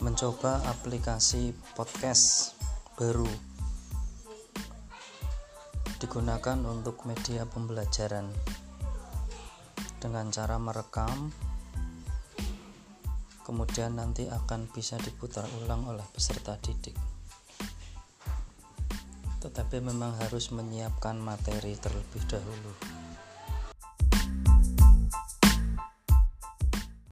mencoba aplikasi podcast baru. Digunakan untuk media pembelajaran. Dengan cara merekam kemudian nanti akan bisa diputar ulang oleh peserta didik. Tetapi memang harus menyiapkan materi terlebih dahulu.